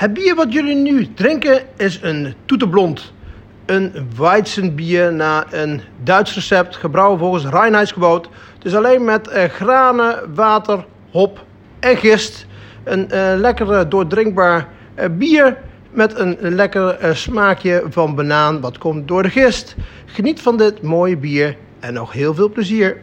Het bier wat jullie nu drinken is een toeteblond. Een Weizenbier na een Duits recept, gebrouwen volgens Rijnheimboot. Het is alleen met eh, granen, water, hop en gist. Een eh, lekker doordrinkbaar eh, bier met een lekker eh, smaakje van banaan wat komt door de gist. Geniet van dit mooie bier en nog heel veel plezier.